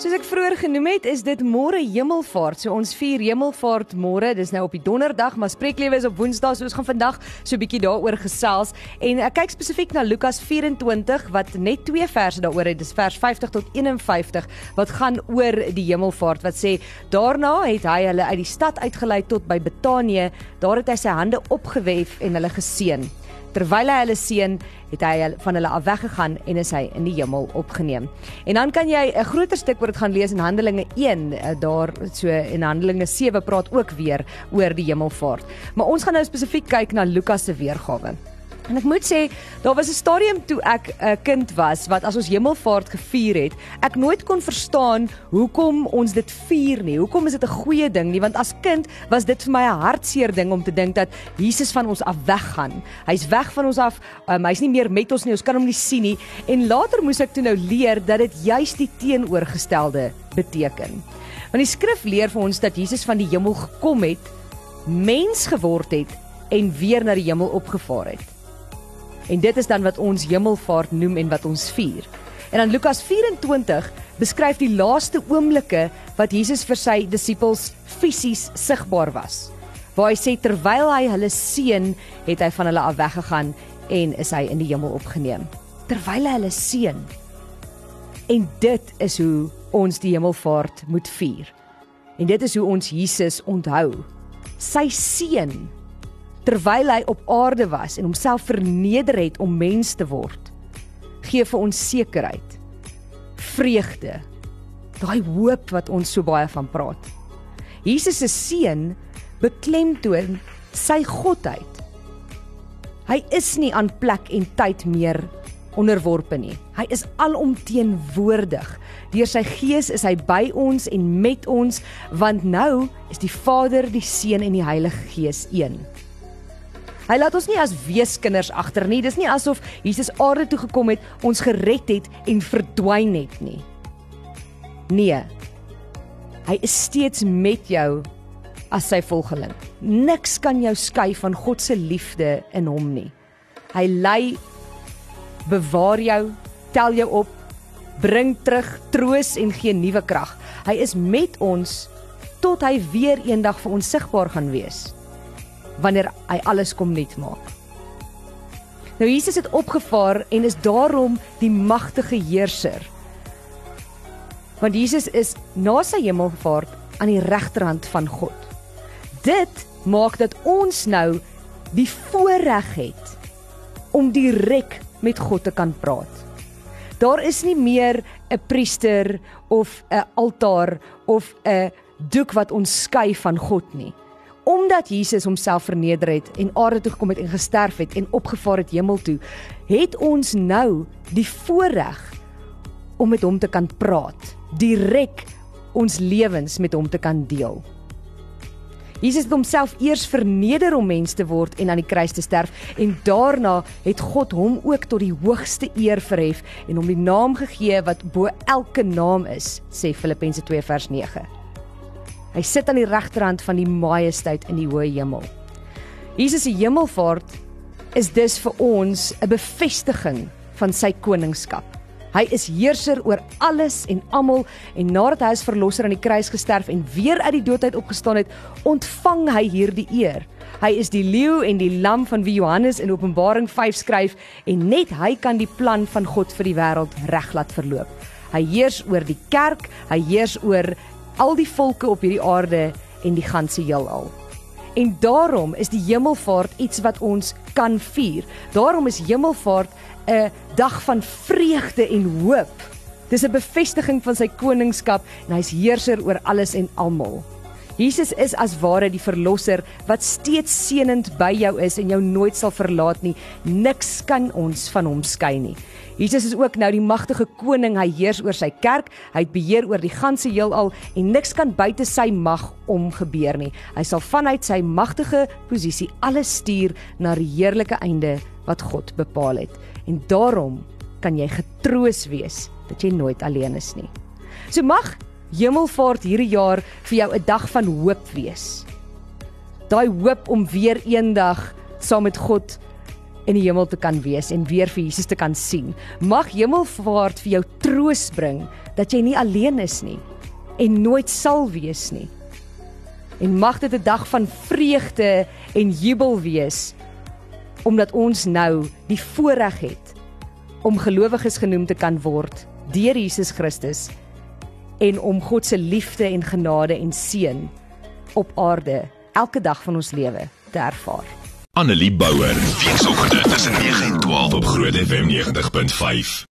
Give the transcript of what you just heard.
Soos ek vroeër genoem het, is dit môre Hemelvaart. So ons vier Hemelvaart môre. Dis nou op die donderdag, maar spreeklewe is op Woensdae. So ons gaan vandag so 'n bietjie daaroor gesels en ek kyk spesifiek na Lukas 24 wat net twee verse daaroor het. Dis vers 50 tot 51 wat gaan oor die Hemelvaart wat sê daarna het hy hulle uit die stad uitgelei tot by Betanië. Daar het hy sy hande opgewef en hulle geseën. Terwyl hy hulle seën, het hy van hulle af weggegaan en is hy in die hemel opgeneem. En dan kan jy 'n groter stuk oor dit gaan lees in Handelinge 1, eh, daar so in Handelinge 7 praat ook weer oor die hemelvaart. Maar ons gaan nou spesifiek kyk na Lukas se weergawe. En ek moet sê, daar was 'n stadium toe ek 'n kind was wat as ons hemelvaart gevier het, ek nooit kon verstaan hoekom ons dit vier nie. Hoekom is dit 'n goeie ding nie? Want as kind was dit vir my 'n hartseer ding om te dink dat Jesus van ons af weggaan. Hy's weg van ons af. Um, hy's nie meer met ons nie. Ons kan hom nie sien nie. En later moes ek toe nou leer dat dit juis die teenoorgestelde beteken. Want die skrif leer vir ons dat Jesus van die hemel gekom het, mens geword het en weer na die hemel opgevaar het. En dit is dan wat ons hemelvaart noem en wat ons vier. En dan Lukas 24 beskryf die laaste oomblikke wat Jesus vir sy disippels fisies sigbaar was. Waar hy sê terwyl hy hulle seën, het hy van hulle af weggegaan en is hy in die hemel opgeneem. Terwyl hy hulle seën. En dit is hoe ons die hemelvaart moet vier. En dit is hoe ons Jesus onthou. Sy seën terwyl hy op aarde was en homself verneder het om mens te word, gee vir ons sekerheid, vreugde, daai hoop wat ons so baie van praat. Jesus se seun beklemtoon sy godheid. Hy is nie aan plek en tyd meer onderworpe nie. Hy is alomteenwoordig. Deur sy gees is hy by ons en met ons want nou is die Vader, die Seun en die Heilige Gees een. Hy laat ons nie as weeskinders agter nie. Dis nie asof Jesus aarde toe gekom het, ons gered het en verdwyn het nie. Nee. Hy is steeds met jou as sy volgeling. Niks kan jou skei van God se liefde in hom nie. Hy lei bewaar jou, tel jou op, bring terug troos en gee nuwe krag. Hy is met ons tot hy weer eendag vir ons sigbaar gaan wees wanneer hy alles kom net maak. Nou Jesus het opgevaar en is daarom die magtige heerser. Want Jesus is na sy hemelvaart aan die regterhand van God. Dit maak dat ons nou die voorreg het om direk met God te kan praat. Daar is nie meer 'n priester of 'n altaar of 'n doek wat ons skei van God nie omdat Jesus homself verneder het en aarde toe gekom het en gesterf het en opgevaar het hemel toe, het ons nou die voorreg om met hom te kan praat, direk ons lewens met hom te kan deel. Jesus het homself eers verneder om mens te word en aan die kruis te sterf en daarna het God hom ook tot die hoogste eer verhef en hom die naam gegee wat bo elke naam is, sê Filippense 2 vers 9. Hy sit aan die regterhand van die majesteit in die hoë hemel. Jesus se hemelvaart is dus vir ons 'n bevestiging van sy koningskap. Hy is heerser oor alles en almal en nadat hy as verlosser aan die kruis gesterf en weer uit die dood uit opgestaan het, ontvang hy hierdie eer. Hy is die leeu en die lam van wie Johannes in Openbaring 5 skryf en net hy kan die plan van God vir die wêreld reg laat verloop. Hy heers oor die kerk, hy heers oor al die volke op hierdie aarde en die ganse heelal. En daarom is die hemelvaart iets wat ons kan vier. Daarom is hemelvaart 'n dag van vreugde en hoop. Dis 'n bevestiging van sy koningskap en hy's heerser oor alles en almal. Jesus is as ware die verlosser wat steeds seënend by jou is en jou nooit sal verlaat nie. Niks kan ons van hom skei nie. Jesus is ook nou die magtige koning. Hy heers oor sy kerk. Hy het beheer oor die ganse heelal en niks kan buite sy mag omgebeur nie. Hy sal vanuit sy magtige posisie alles stuur na die heerlike einde wat God bepaal het. En daarom kan jy getroos wees dat jy nooit alleen is nie. So mag Hemelvaart hierdie jaar vir jou 'n dag van hoop wees. Daai hoop om weer eendag saam met God in die hemel te kan wees en weer vir Jesus te kan sien. Mag hemelvaart vir jou troos bring dat jy nie alleen is nie en nooit sal wees nie. En mag dit 'n dag van vreugde en jubel wees omdat ons nou die voorreg het om gelowiges genoem te kan word deur Jesus Christus en om God se liefde en genade en seën op aarde elke dag van ons lewe te ervaar. Annelie Bouwer, weekoggend tussen 9 en 12 op Groot FM 90.5.